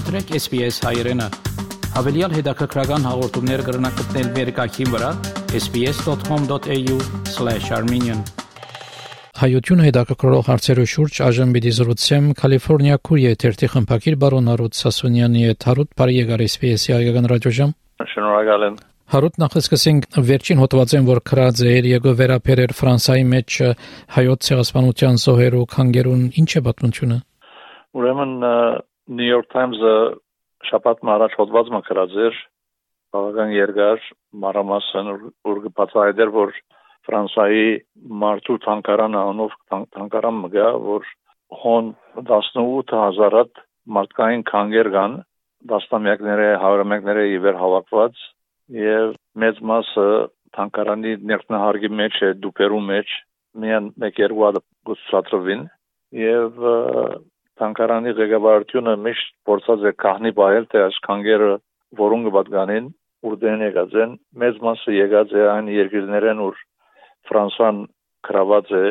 մտրեք SPS հայերեն։ Հավելյալ հետաքրքրական հաղորդումներ կգրնակցնել վերկայքին վրա sps.com.au/armenian Հայություն հետաքրքրող հարցերու շուրջ այժմ պիտի զրուցեմ Կալիֆոռնիա քուրի եթերթի խմբակիր բարոն Արուտ Սասունյանի հետ Հարուտ բարի եկար SPS-ի հայկական ռադիոժամ Շնորհակալ եմ Հարուտ նախ սկսենք վերջին հոդվածեն որ քրած էր եկո վերապերեր Ֆրանսայի մեջ հայոց ցեղասպանության զոհերու քանգերուն ինչ է պատմությունը Ուրեմն New York Times-ը շաբաթ մարաջ հոդված մկրած էր բավական երկար մարամասն որ բացահայտեր որ Ֆրանսայի մարտու թանկարանը անով թանկարան մգա որ հոն 18000-ատ մարդկային քանգեր կան դաստամյակները հարամյակները իվեր հավաքված եւ մեծ մասը թանկարանի ներքնահարգի մեջ է դուպերու մեջ միան մեկ երկու հատ գուցածրվին եւ Թանկարանի ղեկավարությունը միշտ փորձած է կահնի բայել թե աշխանգերը որոնք պատկանին ուրդեն եկած են մեծ մասը եկած է այն երկրներեն ուր Ֆրանսան գրաված է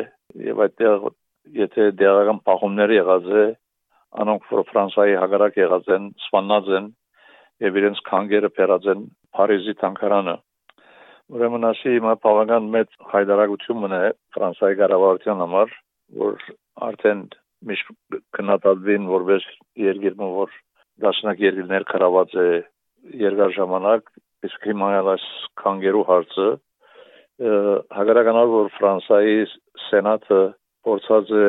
եւ այդտեղ եթե դերական պահումներ եղած է անոնք որ Ֆրանսայի հագարակ եղած են սպանած են եւ իրենց քանգերը փերած են Փարիզի Թանկարանը ուրեմն ասի հիմա բավական մեծ հայդարագություն մնա Ֆրանսայի կառավարության համար որ արդեն միշտ քննադատվին որպես երկիրը որ դաշնակ երկիրներ կրաված է երկար ժամանակ իսկ հիմա այս կանգերու հարցը հագարականալ որ Ֆրանսայի սենատը փորձած է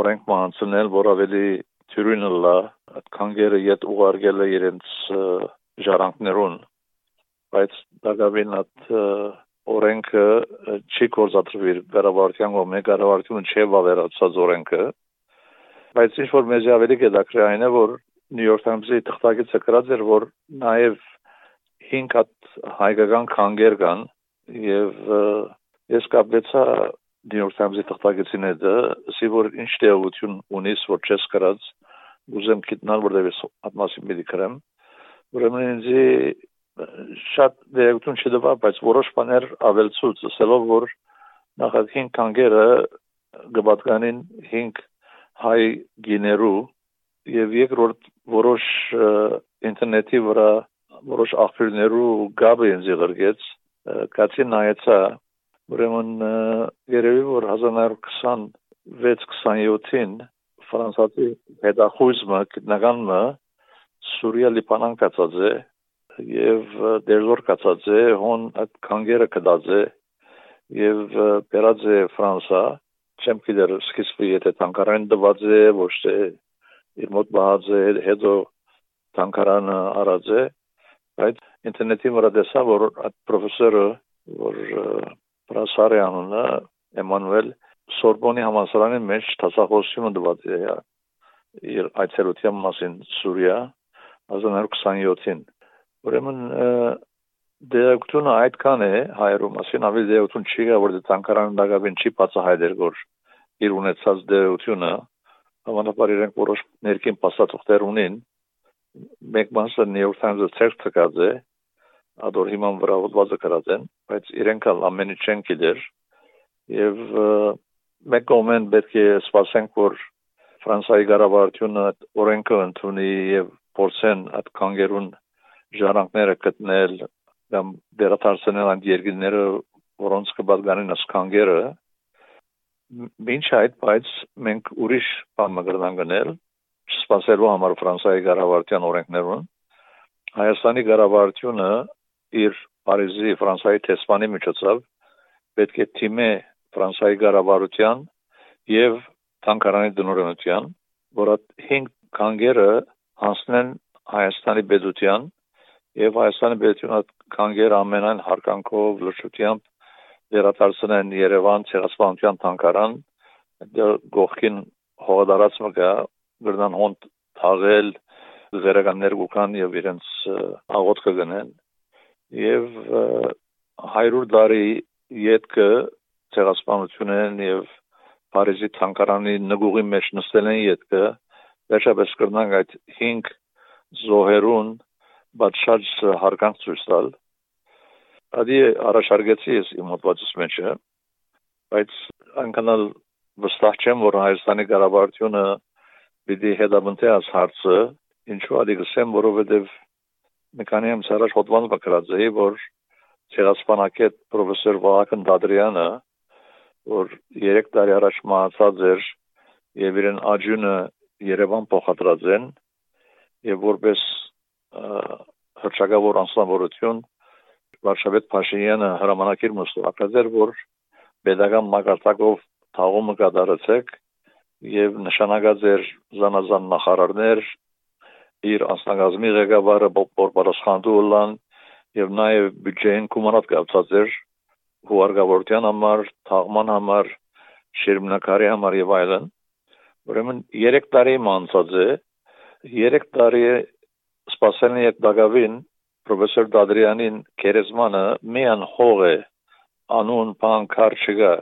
օրենք մանցնել որ ավելի թյուրինը լա կանգերը յետ ուղարկել է իրենց ժառանգներուն բայց դակավին at օրենքը չի կորզատրվի կառավարության կողմէ կառավարությունը չի վավերացած օրենքը բայց ինչ որ մեզ ավելի գետակրի այն է որ New York Times-ի թղթակիցը գրած էր որ նաև 5 հատ հայկական քանգեր կան եւ ես կապվեցա New York Times-ի թղթակիցին հետ ասի որ ինչ տեղություն ունիս որ չես գրած ուզեմ գիտնալ որտեղ ես ատմասին մի դիքրեմ ուրեմն ինձ շատ դերություն չդվա բայց որոշ բաներ ավելցուց ասելով որ նախագին քանգերը գբատկանին 5 հայ գիներու եւ երկրորդ որոշ ինտերնետի վրա որոշ աղբյուրներու գաբը ինձ ղրգեց կացի նայեցա ուրեմն երևի որ 1926-27-ին ֆրանսիացի հետախույզը գտնականը Սուրիա Լիբանան կացած է եւ դերժոր կացած է հոն այդ կանգերը կդած է եւ բերած է Ֆրանսա չեմ գիտեր սկիզբը եթե տանկարան դված է ոչ թե իր մոտ բաց է հետո տանկարանը արած է բայց ինտերնետի վրա դեսա որ այդ պրոֆեսորը որ Պրասարյանը Էմանուել Սորբոնի համալսարանի մեջ տասախոսությունը դված է իր այցելության մասին Սուրիա 1927-ին ուրեմն դերակցությունը այդքան է հայերու մասին ավելի դերակցություն չի գա որ տանկարանը դակավին չի բացահայտել որ իր ունեցած դերությունը հավանաբար իրենք որոշ ներքին փաստաթղթեր ունին մեկ մասը New York Times-ը ցերտ տկած է ադոր հիման վրա ոդվածը գրած են բայց իրենք ամենի չեն գիտեր եւ մեկ կողմեն պետք է սպասենք որ Ֆրանսիայի կառավարությունը օրենքը ընդունի եւ փորձեն այդ կանգերուն ժառանգները գտնել կամ դերատարցնել այն երկրները որոնց կբազգանին ասկանգերը Մինչ այդ բայց մենք ուրիշ բան մգրնան գնել սպասելու համար Ֆրանսիայի կառավարության օրենքներուն Հայաստանի կառավարությունը իր Փարիզի Ֆրանսիայի տեսփանի միջոցով պետք է թիմե Ֆրանսիայի կառավարության եւ Թանկարանի դնորոնության, որը 5 կանգերը հանցնեն Հայաստանի պետության եւ Հայաստանի պետությունը կանգեր ամենայն հարկանքով լրջությամբ վերադարձնեն Երևան ցեղասպանության թանկարան գողքին հողադարածը կա գրնան հոնտ թաղել զերականներ գուքան եւ իրենց աղոթքը գնեն եւ 100 տարի յետքը ցեղասպանությունն եւ Փարիզի թանկարանի նգուղի մեջ նստել են յետքը վերջապես կրնանք այդ 5 զոհերուն բայց շատ հարգանք ցույց տալ Ադի առաջարկեցի ես իմ մտածած մեջը, բայց անկանալ վստահ չեմ, որ Հայաստանի կառավարությունը պիտի հետապնդի այս հարցը ինչու ադի գսեմ որովհետև մի քանի ամս առաջ հոդված բկրած էի որ ցեղասպանակետ պրոֆեսոր Վահագն Դադրյանը որ 3 տարի առաջ մահացած էր եւ իրեն աջունը Երևան փոխադրած են եւ որպես հրճագավոր անձնավորություն Վարշավետ Փաշինյանը հրամանակիր մստակած էր որ pedagogan մակարդակով թաղումը կատարեցեք եւ նշանակած էր զանազան նախարարներ իր անձնագազմի ղեկավարը Բորբարոսխանդու Ուլան եւ նաեւ բյուջեին կոմանատ կապած էր հուարգավորության համար, թաղման համար, շիրմնակարի համար եւ այլն։ Ուրեմն 3 տարի մանցած է 3 տարի սպասելն եւ դակավին պրոֆեսոր Դադրյանին քերեզմանը միան հող է անուն բանկար չկա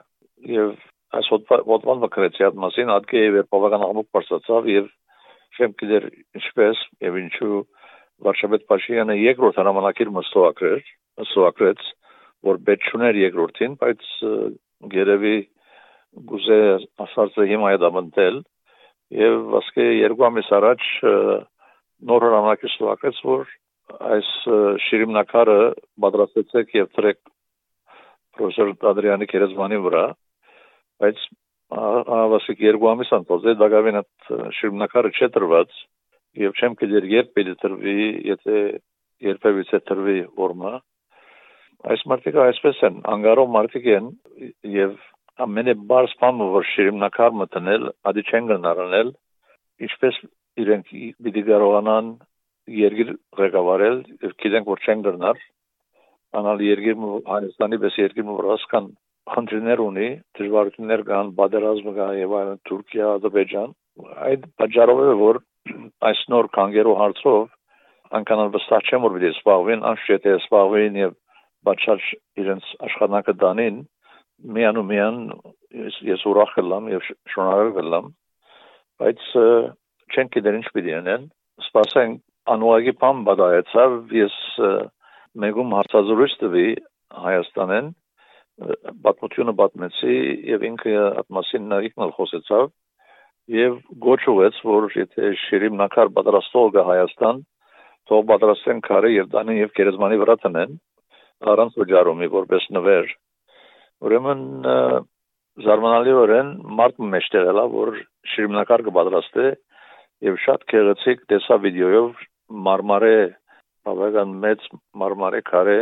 եւ այս ոդվան վկրեցի այդ մասին ադկե եւ բավական ամուկ բարձացավ եւ չեմ գիտեր ինչպես եւ ինչու Վարշավետ Փաշինյանը երկրորդ հրամանակիր մստոակրեր մստոակրեց որ պետք չուներ երկրորդին բայց գերեւի գուզե ասածը հիմա է դամնտել եւ ասկե երկու ամիս առաջ նոր հրամանակիր ստուակեց որ այս շիրիմնակարը պատրաստեցեք եւ τρեք պրոֆեսոր Ադրյանի Կերեզմանի վրա բայց ավասիկ երկու ամիս անցած է դակավին այդ շիրմնակարը չէ տրված եւ չեմ կդեր երբ պետք է տրվի եթե երբևիցե տրվի որմա այս մարտիկը այսպես են անգարով մարտիկ են եւ ամենը բարձ բանը որ շիրմնակար մտնել ադի չեն գնարնել ինչպես իրենք պիտի կարողանան երգիր ղեկավարել եւ գիտենք որ չեն գնար անալ երկիր Հայաստանի պես երկիր մուրասկան խնդիրներ ունի, դժվարություններ կան, պատերազմը կա եւ այլն Թուրքիա, Ադրբեջան։ Այդ պատճառով է որ այս նոր կանգերու հարցով անկանալ վստահ չեմ որ պիտի սպաղվին, անշուշտ է սպաղվին եւ բաչած իրենց աշխատանքը դանին միան ու միան ես, ես ուրախ եմ եւ շնորհակալ եմ բայց չեն գիտեր ինչ պիտի անեն սպասենք անուագի բան բադայեցավ ես մեգում հարցազրույց տվի Հայաստանեն պատմությունը պատմեցի եւ ինքը այդ մասին նարիկն խոսեցավ եւ գոչուեց որ եթե շիրիմ նակար պատրաստող գա Հայաստան թող պատրաստեն քարը եւ դանին եւ գերեզմանի վրա տնեն առանց վճարումի որպես նվեր ուրեմն զարմանալիորեն մարդ մեջտեղ էլա որ շիրիմնակար կպատրաստե եւ շատ քեղեցիկ տեսա վիդեոյով մարմարե բավական մեծ մարմարե քարե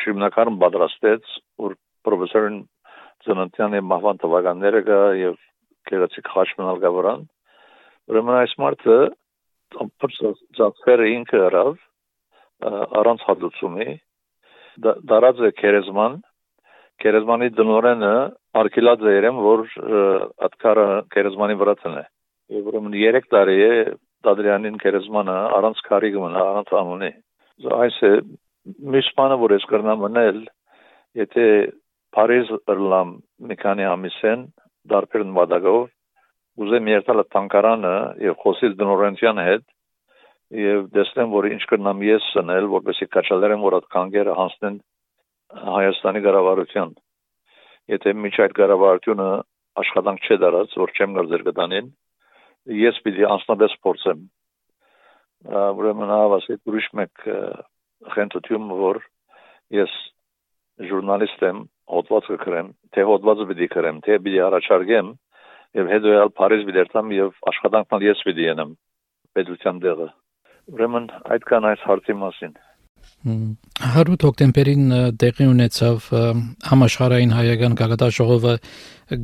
շիմնակարն պատրաստեց որ պրոֆեսորն ծննդյանի մահվան թվականները կա եւ գեղեցիկ խաչմնալ կա վրան ուրեմն այս մարդը ծածկերը ինքը հրավ առանց հատուցումի դարած է քերեզման քերեզմանի դնորենը արկելած է երեմ որ ատկարը քերեզմանի վրա տնե եւ ուրեմն 3 տարի է Դադրյանին քերեզմանը առանց քարի կմնա, առանց անունի։ Այս է միշտ բանը որ ես կրնամ մնել, եթե Փարիզ ըրլամ մի քանի ամիսեն դարբերն վադագով ուզեմ երթալ տանկարանը եւ խոսիլ դնորենցյան հետ եւ դեսնեմ որ ինչ կնամ ես սնել որպեսի կաչալերեմ որ այդ կանգերը հանցնեն Հայաստանի կառավարության եթե միջ այդ կառավարությունը աշխատանք չէ դարած որ չեմ գարձեր կտանին ես պիտի անձնապես փորձեմ ուրեմն հավասի ուրիշ մեկ խնդրում որ ես ժուրնալիստ եմ հոդված կգրեմ թե հոդվածը պիտի գրեմ թե պիտի առաջարկեմ եւ հետո էլ Փարիզ երթամ եւ աշխատանքն ես պիտի ենեմ պետության դեղը ուրեմն այդքան այս հարցի մասին Հարութ հոկտեմբերին տեղի ունեցավ համաշխարհային հայական գագաթաժողովը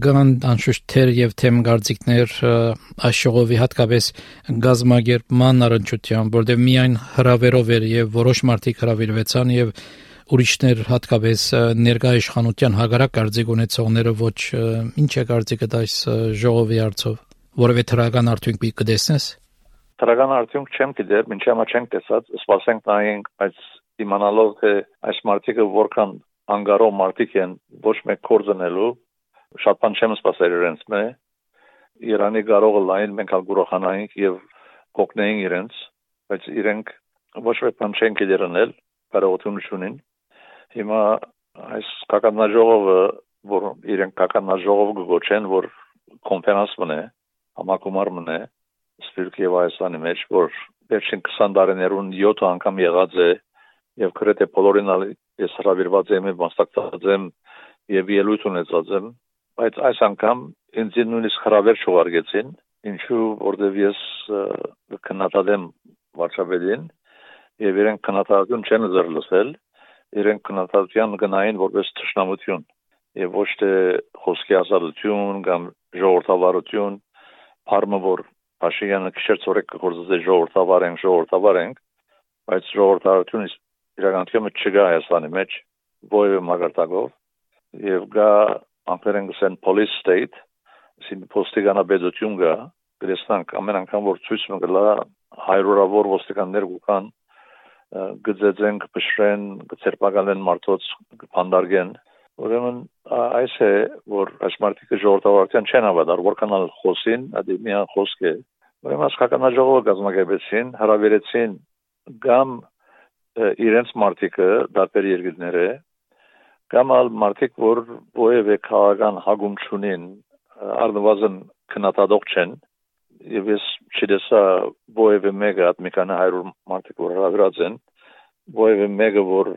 գան անշուշտ թեր եւ թեմ գարձիկներ այս ժողովի հատկապես գազագերբման առընչությամբ որտեղ միայն հրավերով էր եւ որոշ մարդիկ հրավիրվեցան եւ ուրիշներ հատկապես ներկայ իշխանության հագարակ կարծիք ունեցողները ոչ ինչ է կարծիքը այս ժողովի արծով որովհետեւ թրական արդյունք կդեսնես Տրական արդյունք չեմ գիտեր, ոչ ամա չենք տեսած, սպասենք նայենք, բայց իմանալով թե այս մարտիկը որքան անգարով մարտիկ են ոչ մեկ կորձնելու, շատ բան չեմ սպասել իրենց մե։ Իրանի կարողը լայն մենք ալ գուրոխանայինք եւ կոգնեին իրենց, բայց իրենք ոչ մեկ բան չեն գիտերնել, կարողություն ունին։ Հիմա այս կականաժողովը, որ իրենք կականաժողով գոչեն, որ կոնֆերանս մնե, համակոմար մնե, Սփյուռք եւ Հայաստանի մեջ, որ վերջին 20 տարիներուն 7 անգամ եղած է եւ գրեթե բոլորին ես հրավիրված եմ մասնակցած եմ եւ ելույթ ունեցած եմ բայց այս անգամ ինձ նույնիսկ հրավեր չուղարկեցին ինչու որտեվ ես քննադատեմ վարչապետին եւ իրենք քննադատություն չեն զր լսել իրենք քննադատության գնային որպես ճշնամություն եւ ոչ թե խոսքի ազատություն կամ ժողովրդավարություն Փարմը որ Փաշինյանը քիշեր ծորեք կգործե ժողովրդավար են ժողովրդավար են բայց ժողովրդարությունը իրականությունը չկա Հայաստանի մեջ ովը մագարտակով եւ գա անկերեն գսեն police state սին ոստիկանաբեդություն գա գրեստանք ամեն անգամ որ ցույց մը գլա հայրորավոր ոստիկաններ գուքան գծեցեն կփշրեն կցերպակալեն մարդոց կփանդարգեն ուրեմն այս է որ այս մարդիկը ժողովրդավարության չեն հավատար որքան ալ խոսին ադի միան խոսք է ուրեմն հասկանալի գազམ་ագեբեցին հրավիրեցին գամ իրենց մարդիկը դատերի երկրները կամ ալ մարդիկ որ ովևէ քաղաքական հագում չունին առնվազն քննադատող չեն եւ ես չդեսա ովևէ մեկը at մի քանի 100 մարդիկ որ հրավիրած են ովևէ մեկը որ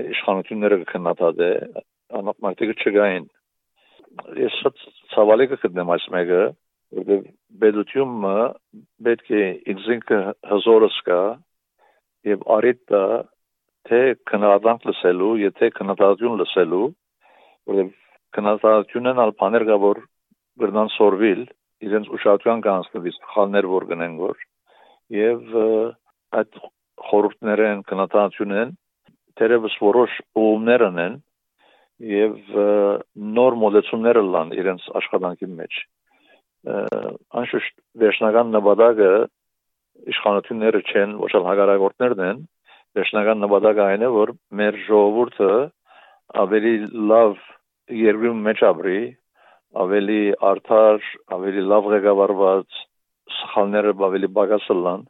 իշխանությունները կքննադատե անապ մարդիկը չգային ես շատ ցավալի կգտնեմ այս մեկը որովհետեւ բեդությունը պետք է ինքնին հզորս կա եւ արիտը թե քննադատ լսելու եթե քննադատություն լսելու որովհետեւ քննադատությունն ալ բաներ կա որ գրնան սորվիլ իրենց ուշադրության կանցնվի սխալներ որ գնեն որ եւ այդ խորհուրդներն կնատանությունն դերևս որոշ ուղումներ ունեն եւ նոր մոդեցումներ լան իրենց աշխատանքի մեջ անշուշտ վերջնական նպատակը իշխանությունները չեն ոչ էլ հագարագործներն են վերջնական նպատակը այն է որ մեր ժողովուրդը ավելի լավ երկրում մեջ ապրի ավելի արդար, ավելի լավ ղեկավարված սխալները ավելի բագասլան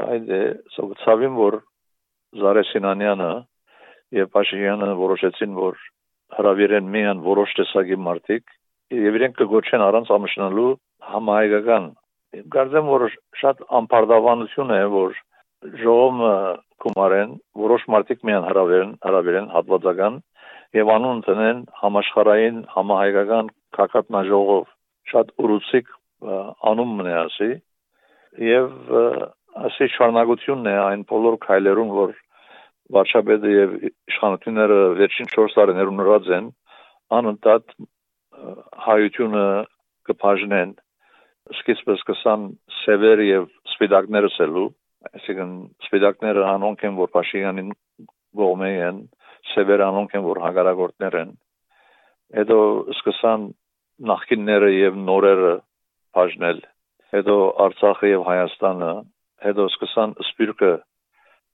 այդ է սովցավին որ Զարե Սինանյանը եւ Փաշինյանը որոշեցին որ հրավիրեն միան որոշ տեսակի մարդիկ եւ իրենք կգոչեն առանց ամշնալու համահայկական Գարձեմ որ շատ ամբարդավանություն է որ ժողովը կումարեն որոշ մարդիկ միան հրավերեն հրավերեն հատվածական եւ անուն տնեն համաշխարային համահայկական կակատնաժողով շատ ուրուցիկ անուն մնե ասի եւ ասի շարունակությունն է այն բոլոր քայլերուն որ վարչապետը եւ իշխանությունները վերջին 4 տարիներում նրած են անընդհատ հայությունը կփաժնեն սկիզբը սկսան սևեր եւ սպիտակները սելու այսինքն սպիտակները անոնք են որ Փաշինյանին գոմե են սևեր անոնք են որ հագարագործներ են հետո սկսան նախկինները եւ նորերը բաժնել հետո Արցախը եւ Հայաստանը հետո սկսան սպիրկը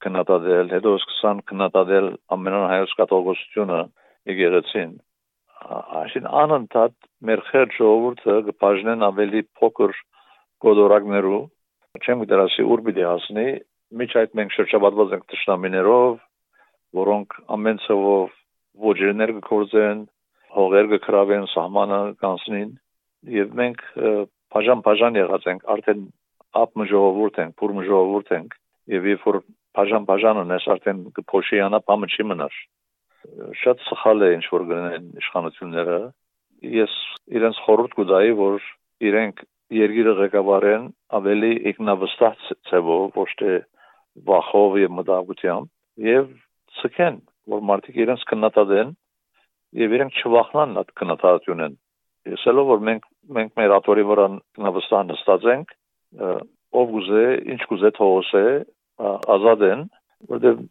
կնատադել հետո սկսան կնատադել ամենահայոց կաթողիկոսությունը եկեղեցին այսին անընդհատ մեր խեր ժողովուրդը կբաժնեն ավելի փոքր գոդորակներու չեմ գիտասի ուր պիտի հասնի միջ այդ մենք շրջապատված ենք տշնամիներով որոնք ամեն ցավով ոչերներ կկործեն հողեր կկրավեն սահմանը կանցնին եւ մենք բաժան-բաժան եղած ենք արդեն ապ ժողովուրդ ենք, փուր ժողովուրդ ենք եւ երբ որ բաժան-բաժան ունես արդեն կփոշիանա բամը չի մնար շատ սխալ է ինչ որ գնեն իշխանությունները ես իրենց խորհուրդ կուտայի որ իրենք երկիրը ղեկավարեն ավելի ինքնավստահ ցեվով ոչ թե վախով եւ մտահոգությամբ եւ ցկեն որ մարդիկ իրենց կնատադեն եւ իրենք չվախնան այդ քննադատությունն եսելով որ մենք մենք մեր աթորի վրա նվստահ նստած ենք ով գուզե ինչ գուզե թողոսե ազատ են որտեղ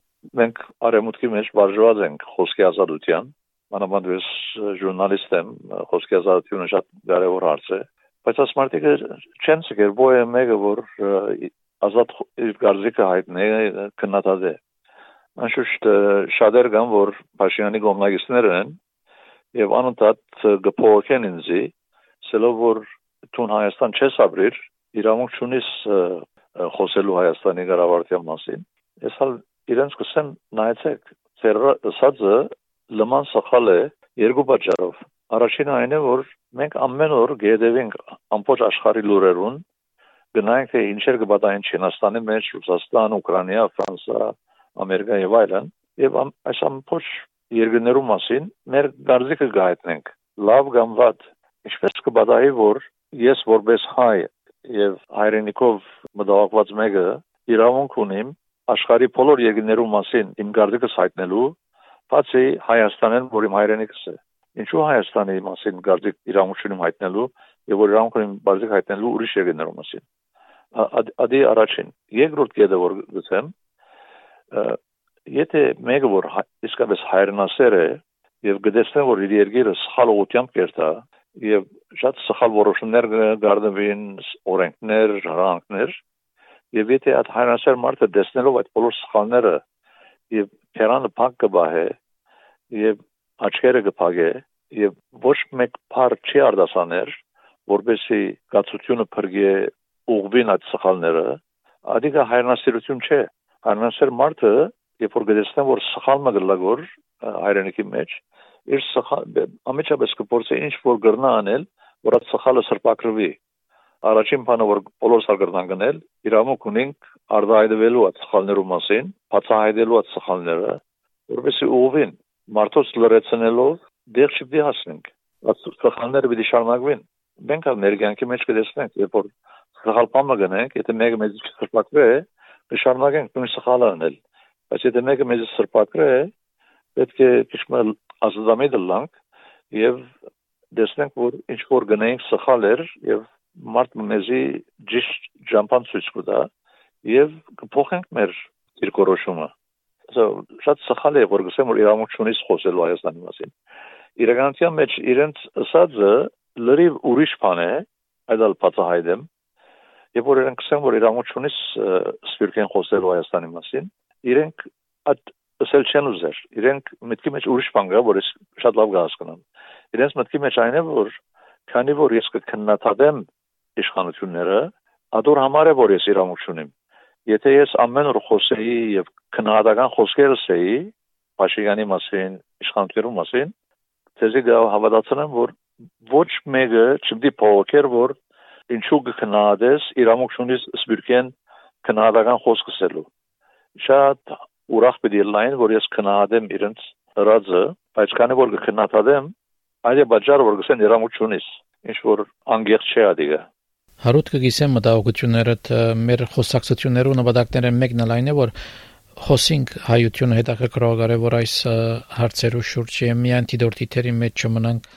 մենք արեմուտքի մեջ վարժված ենք խոսքի ազատության մանավանդ ես ժուրնալիստ եմ խոսքի ազատությունը շատ կարևոր հարց է բայց աս մարդիկը չեն ցկեր ոյ մեկը որ ազատ իր գարձիկը հայտնի քննադատե անշուշտ շատեր կան որ Փաշինյանի կողմնակիցներ են եւ անընդհատ գփողեն ինձի սելով որ տուն Հայաստան չես ապրիր իրավունք չունիս խոսելու Հայաստանի կառավարության մասին ես հալ իրենց կսեմ նայեցեք ձեր ասածը լման սխալ է երկու պատճառով առաջինը այն է որ մենք ամեն օր գեդևենք ամբողջ աշխարհի լուրերուն գնանք թե ինչեր կբադային Չինաստանի մեջ, Ռուսաստան, Ուկրաինա, Ֆրանսա, Ամերիկա եւ այլն, եւ այս ամբողջ երկրներու մասին մեր դարձիկը գայտնենք լավ կամ վատ ինչպես կբադայի որ ես որպես հայ եւ հայրենիքով մտահոգված մեկը իրավունք ունիմ աշխարհի բոլոր երկրներու մասին իմ դարձիկս հայտնելու բացի Հայաստանեն որ իմ հայրենիքս է ինչու Հայաստանի մասին դարձիկ իրավունք ունիմ հայտնելու եւ որ իրավունք ունիմ դարձիկ հայտնելու ուրիշ երկրներու մասին ադի առաջին երկրորդ կետը որ գցեմ եթե մեկը որ իսկապես հայրենասեր է եւ գտեսնեն որ իր երկիրը սխալ ուղությամբ կերտա եւ շատ սխալ որոշումներ գարդվին օրենքներ, հրանքներ եւ եթե այդ հայրենասեր մարդը դեսնելով այդ բոլոր սխալները եւ փերանը փակ կբահե եւ աչքերը կփակե եւ ոչ մեկ բար չի արդասաներ որբեսի գացությունը փրկի ուղվին այդ սխալները ադիգա հայրենասիրություն չէ հայրենասեր մարդը երբ որ գտեսնեմ որ սխալը գլագոր հայրենիքի մեջ իր սխալ ամիջապես կփորձի ինչ որ գրնա անել որ այդ սխալը սրբակրվի առաջին բանը որ բոլորս արգրնան գնել իրավունք ունենք արդայդվելու այդ սխալներու մասին բացահայտելու այդ սխալները որովհետեւ ուղին մարդոց լրացնելով դեր չպիտի հասնենք այդ սխալները պիտի շարունակվին մենք ալ մեր կյանքի մեջ կտեսնենք երբ որ սխալ բանը գնենք եթե մեկը մեզ սրբակրե կշարունակենք նույն սխալը անել Բայց եթե մեկը մեզ սրբակրե, պետք է քիչ ազդամի դլանք եւ դեսնենք որ ինչ որ գնայինք սխալ էր եւ մարդ մեզի ճիշտ ջամփան ցույց կտա եւ կփոխենք մեր դիրքորոշումը so շատ սխալ է որ գսեմ որ իրավունք ունի խոսելու Հայաստանի մասին իրականության մեջ իրենց ասածը լրիվ ուրիշ բան է այդալ բացահայտեմ եւ որ իրենք ասեն որ իրավունք ունի սպիրկեն խոսելու Հայաստանի մասին իրենք այդ ասել չեն ուզեր։ Իրենք մտքի մեջ ուրիշ բան կա, որ ես շատ լավ կհասկանամ։ Իրենց մտքի մեջ այն է, որ քանի որ ես կքննադատեմ իշխանությունները, ադոր համար է, որ ես իրավունք ունիմ։ Եթե ես ամեն օր խոսեի եւ քննադատական խոսքեր ասեի Փաշինյանի մասին, իշխանությունների մասին, ցեզի հավատացնեմ, որ ոչ մեկը չպիտի փոխեր, որ ինչու կքննադես իրավունք ունի սպիրկեն քննադատական խոսք ասելու շատ ուրախ պիտի լայն որ ես քնահատեմ իրենց հրածը բայց քանի որ կքննադատեմ այլ բաժար որ գսեն երամուչունից ինչ որ անգեղ չէ ադիգա Հարուտ կգիսեմ մտահոգություններդ մեր խոսակցություններու նպատակները մեկն այն է որ խոսինք հայությունը հետաքրքրող է որ այս հարցերու շուրջ միայն դիտորդի թերի մեջ չմնանք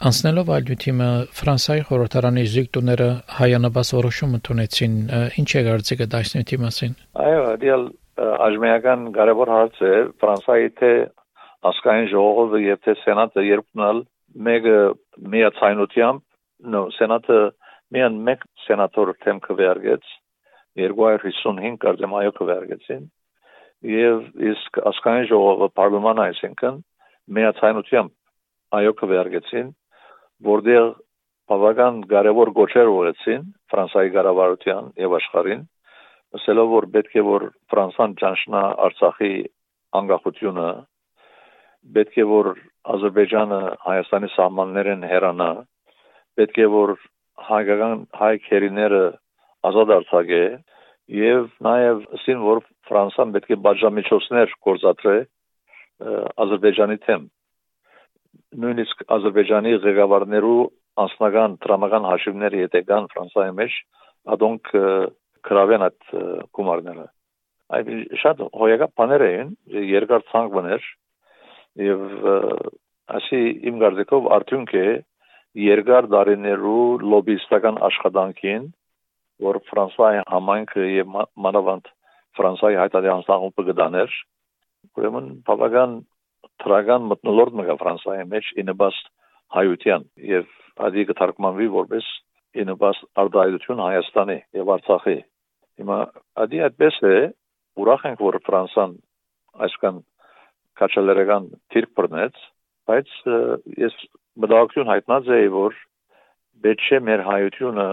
Անցնելով այլ դյութիմը Ֆրանսիայի խորհրդարանի զույգտուները հայանաբաս որոշում ընդունեցին ինչ է կարծիքը դաշնյութի մասին Այո, դիալ աժմեական կարևոր հարց է Ֆրանսիայի թե ասկային ժողովը եւ թե սենատը երբնալ մեկը միացայնությամբ նո սենատը միան մեկ սենատոր թեմ քվեարկեց 255 կարծեմ այո քվեարկեցին եւ իսկ ասկային ժողովը պարլամանը այսինքն միացայնությամբ այո քվեարկեցին որտեղ բավական կարևոր գոչեր ունեցին Ֆրանսիայի կառավարության եւ աշխարհին ասելով որ պետք է որ Ֆրանսան ճանչնա Արցախի անկախությունը պետք է որ Ադրբեջանը Հայաստանի սահմաններեն հեռանա պետք է որ հայկական հայ քերիները ազատ արձակե եւ նաեւ ասին որ Ֆրանսան պետք է բաժամիջոցներ գործադրե Ադրբեջանի թեմ նույնիսկ Ադրբեջանի ղեկավարներու անձնական դրամական հաշիվները յետեկան Ֆրանսիայի մեջ ադոնք գրավեն այդ գումարները այդ շատ հոյակապ բաներ էին երկար ցանկ բներ եւ ասի իմ գարձեկով արդյունք է երկար դարիներու լոբիստական աշխատանքին որ ֆրանսիայի համայնքը եւ մանավանդ ֆրանսիայի հայտարարան սահումը գտաներ ուրեմն բավական թրագան մտնոլորտ մը ֆրանսիայի մեջ ինեբաստ հայության եւ ադի կթարգմանվի որպես ինեբաստ արդայություն հայաստանի եւ արցախի Հիմա ադի այդպես է ուրախ ենք որ Ֆրանսան այսքան քաչալերական թիրք բռնեց, բայց ես մտահոգություն հայտնած էի որ է մեր հայությունը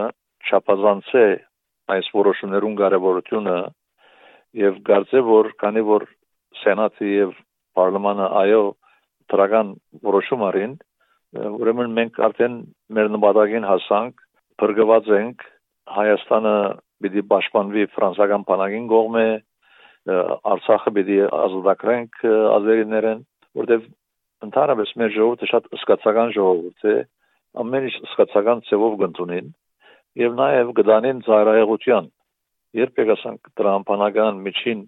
չափազանցե այս որոշումներուն կարևորությունը եւ կարծե որ քանի որ սենատը եւ պարլամանը այո դրական որոշում արին ուրեմն մենք արդեն մեր նպատակին հասանք բրգված ենք Հայաստանը պիտի պաշտպանվի ֆրանսիական բանակին կողմը Արցախը պիտի ազատագրենք ազերիներեն որտեվ ընդհանրապես մեր ժողովուրդը շատ սկացական ժողովուրդ է ամեն ինչ սկացական ծևով կընդունին եւ նաեւ գտանին ծայրահեղության երբ եկասանք տրամփանական միջին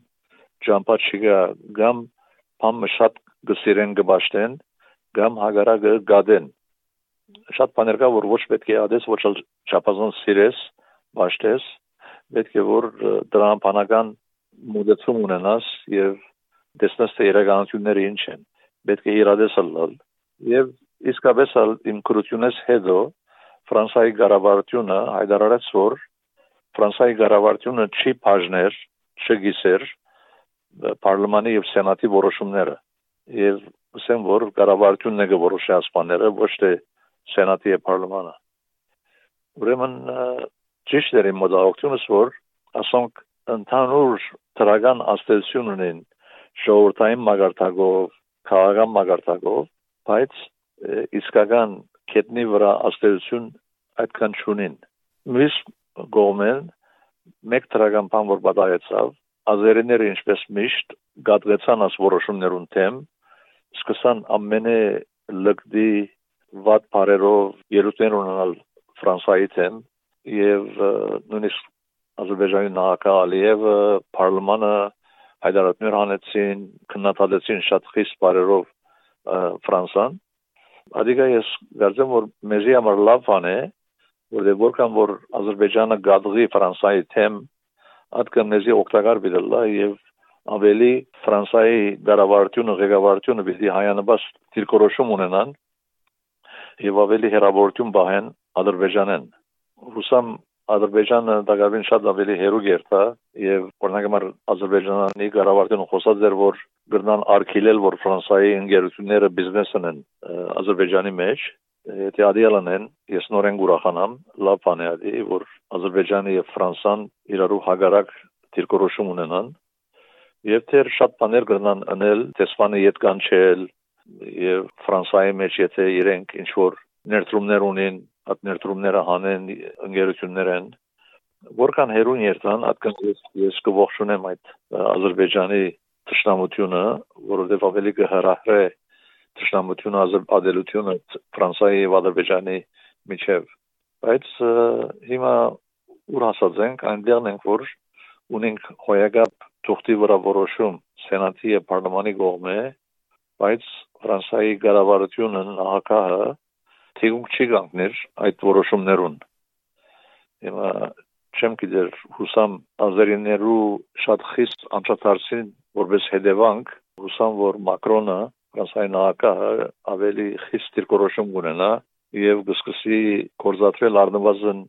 ճամփաչիգա գամ բամը շատ գսիրեն գբաշտեն գամ հագարակը գադեն շատ բաներ կա որ ոչ պետք է ադես ոչ չափազանց սիրես ճաշտես պետք է որ դրամփանական մոդեցում ունենաս եւ տեսնես թե իրականությունները ինչ են պետք է իրադեսալ լալ եւ իսկապես իմ քրությունես հետո ֆրանսիայի ղարավարությունը հայտարարեց որ ֆրանսիայի ղարավարությունը չի բաժներ չգիսեր պարլամանի եւ սենատի որոշումները եւ ասեմ որ ղարավարությունն է որոշի ասպաները ոչ թե սենատի եւ պարլամանը ուրեմն ճիշտ է իմ մտահոգությունս որ ասոնք ընդհանուր դրական աստեցություն ունեն ժողովրդային մագարտակով, քաղաքական մագարտակով, բայց իսկական կետնի վրա աստեցություն այդքան չունին։ Մյուս գոմեն մեկ դրական բան որ բադայեցավ, ազերիները ինչպես միշտ գադվեցան աս որոշումներուն թեմ, սկսան ամենը լգդի վատ բարերով ելույթներ ունենալ Ֆրանսայի թեմ եւ նույնիսկ Ադրբեջանի նախագահ Ալիևը պարլամանը հայտարարություններ հանեցին, քննադատեցին շատ խիստ բարերով Ֆրանսան։ Adică ես գարձեմ որ մեզի համար լավ բան է, որտեղ որքան որ Ադրբեջանը գադղի Ֆրանսայի թեմ, ատկան մեզի օգտակար բիդելա եւ ավելի Ֆրանսայի դարավարտությունը, ղեկավարությունը պիտի հայանաբաս դիրքորոշում ունենան եւ ավելի հերավորություն բահեն Ադրբեջանեն։ Հուսամ Ադրբեջանը դակավին շատ ավելի հերու գերտա եւ օրինակամար Ադրբեջանի կառավարությունը խոսած էր որ գրնան արկիլել որ Ֆրանսայի ընկերությունները բիզնեսն են Ադրբեջանի մեջ եթե ադիալան են ես նորեն գուրախանամ լավ բան է ադի որ Ադրբեջանը եւ Ֆրանսան իրարու հագարակ դիրքորոշում ունենան եւ թեր շատ բաներ գրնան անել տեսփանը իդ կանչել եւ Ֆրանսայի մեջ եթե իրենք ինչ որ ներդրումներ ունեն այդ ներդրումները հանեն ընկերություններ են որքան հերուն երթան այդքան ես ես կողջունեմ այդ Ադրբեջանի ճշտամությունը որովհետև ավելի կհրահրե ճշտամությունը ազատելությունը Ֆրանսիայի եւ Ադրբեջանի միջև բայց հիմա ուր հասած ենք այնտեղն ենք որ ունենք հոյակապ թուղթի վրա որոշում սենատի եւ պարլամանի կողմէ բայց Ֆրանսիայի ղարավարությունը նախագահը թիգուկ չի կանգներ այդ որոշումներուն։ Հիմա չեմ գիտեր հուսամ ազերիներու շատ խիստ անդրադարձին որպես հետևանք հուսամ որ Մակրոնը Ֆրանսիայի նախագահը ավելի խիստ դիրքորոշում ունենա եւ գսկսի կորզատրել առնվազն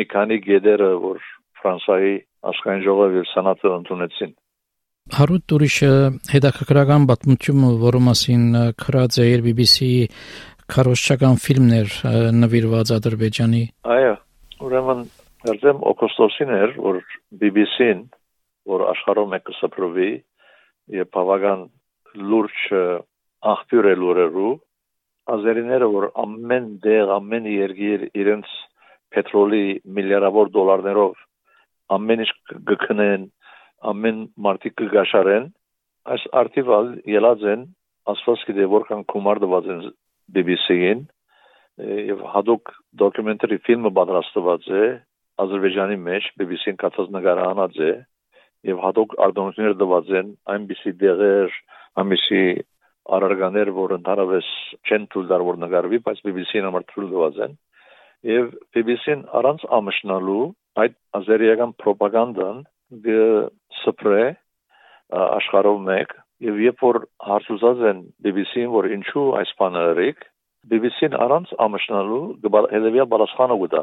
մի քանի գեդերը որ Ֆրանսիայի աշխային ժողովի սենատը ընդունեցին Հարուտ ուրիշ հետաքրքրական պատմություն, որը մասին քրած է BBC-ի քարոշչական ֆիլմներ նվիրված Ադրբեջանի։ Այո, ուրեմն դարձեմ օգոստոսին էր, որ BBC-ն, որ աշխարհում է կսփռվի եւ բավական լուրջ աղբյուր է լուրերու, ազերիները որ ամեն դեղ, ամեն երկիր իրենց պետրոլի միլիարդավոր դոլարներով ամեն ինչ գքնեն, ամեն մարտիկ կգաշարեն, այս արտիվալ ելած են ասված գիտե որքան կոմար դված են BBC-ին եւ հadoop դոկումենտարի ֆիլմը պատրաստված է Ադրբեջանի մեջ BBC-ին կացած նկարահանած է եւ հadoop արտոնություններ դված են այնպիսի դեղեր, այնպիսի արարկաներ, որ ընդհանրապես չեն թույլ տար որ նկարվի, բայց BBC-ին համար թույլ տված են եւ BBC-ն առանց ամշնալու այդ ազերիական ռոպագանդան գսպրե աշխարհով մեկ Եվ երբ որ հարցուզած են BBC-ին, որ ինչու այս բանը արեք, BBC-ն առանց ամշնալու հետևյալ պատասխանը կտա։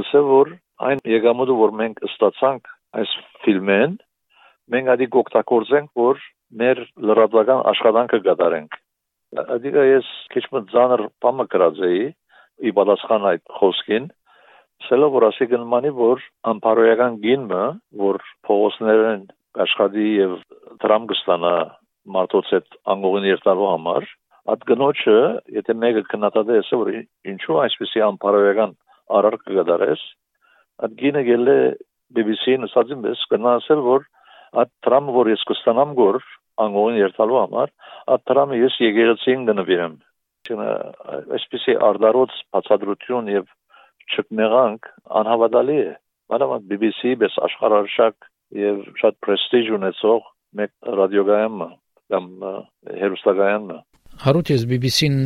Գսե որ այն եկամուտը, որ մենք ստացանք այս ֆիլմեն, մենք ադի կօգտագործենք, որ մեր լրատվական աշխատանքը կատարենք։ Ադիգա ես քիչ մը ցաներ բամը գրած էի, ի պատասխան այդ խոսքին, սելը որ ասի գնմանի որ ամպարոյական գինը, որ փողոցներն աշխատի եւ դրամ կստանա մարդոց այդ անգողին երթալու համար այդ գնոջը եթե մեկը քննադատես որ ինչու այսպեսի անփարոյական արար կգդարես այդ գինը գելե BBC-ն ասած ինձ կնասել որ այդ տրամը որ ես կստանամ գոր անգողին երթալու համար այդ տրամը ես եկեղեցին գնվիրեմ այսպեսի արդարոց բացադրություն եւ չկնեղանք անհավատալի է մանավանդ BBC-ի պես աշխարհարշակ եւ շատ պրեստիժ ունեցող մեկ ռադիոգայանը կամ հերոստագայանը Հարուտ ես BBC-ն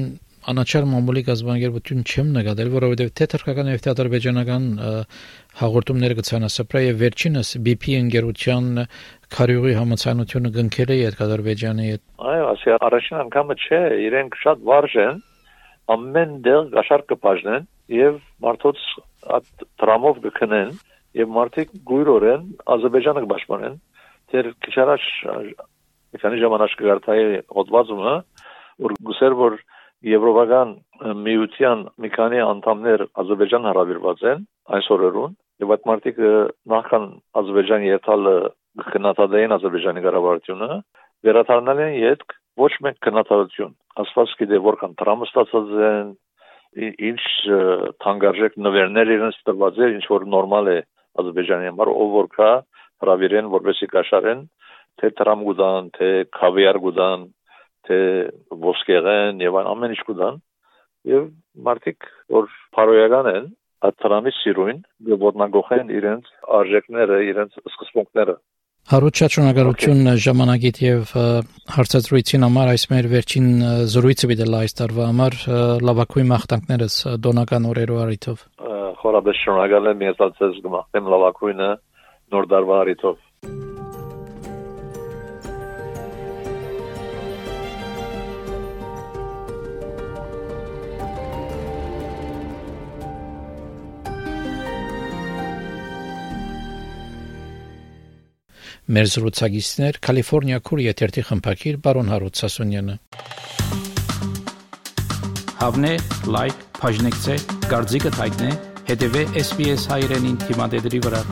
անաչար մամուլի գազբանգերություն չեմ նկատել, որովհետև թե թրքական եւ թե ադրբեջանական հաղորդումները գցան ասապրա եւ վերջինս BP ընկերության քարյուղի համացանությունը գնքել է այդ Ադրբեջանի հետ։ Այո, ասի առաջին անգամը չէ, իրենք շատ վարժ են, ամեն դեղ գաշարքը բաժնեն եւ մարդոց այդ դրամով գքնեն եւ մարդիկ գույրորեն Ադրբեջանը կպաշտպանեն։ Դեր քիչ առաջ քանի ժամանակ կգարտայի հոդվածումը որ գուսեր որ Եվրոպական միության մի քանի անդամներ Ադրբեջան հարավիրված են այս օրերուն եւ այդ մարտիկ նախքան Ադրբեջան երթալը քննադատային Ադրբեջանի կառավարությունը վերաթարնել են յետ ոչ մեկ քննադատություն ասված գիտե որքան տրամը ստացած են ինչ թանկարժեք նվերներ իրենց տրված է ինչ որ նորմալ է Ադրբեջանի համար ով որ կա հրավիրեն որպեսի կաշարեն թե տրամ գուդան թե քավիար գուդան թե ոսկեղեն եւ ամեն ինչ կուտան եւ մարդիկ որ փարոյական են աթրամի սիրույն գործնագողեն իրենց արժեքները իրենց սկզբունքները Հարուտ շնորհակալություն ժամանակիդ եւ հարցազրույցին համար այս մեր վերջին զրույցը դիտել այս տարվա համար լավակույն մաղթանքներս դոնական օրերով արիթով Խորաբես շնորհակալ եմ ես ացես գմախտեմ լավակույնը նոր դարվա արիթով Մեր զրուցակիցներ Կալիֆոռնիա քուր եթերթի խմբակիր բարոն Հարութ Սասունյանը Հավնե լայք բաժնեկցե դարձիկը թայտնե հետեւե SPS հայրենին թիմադեդի վրա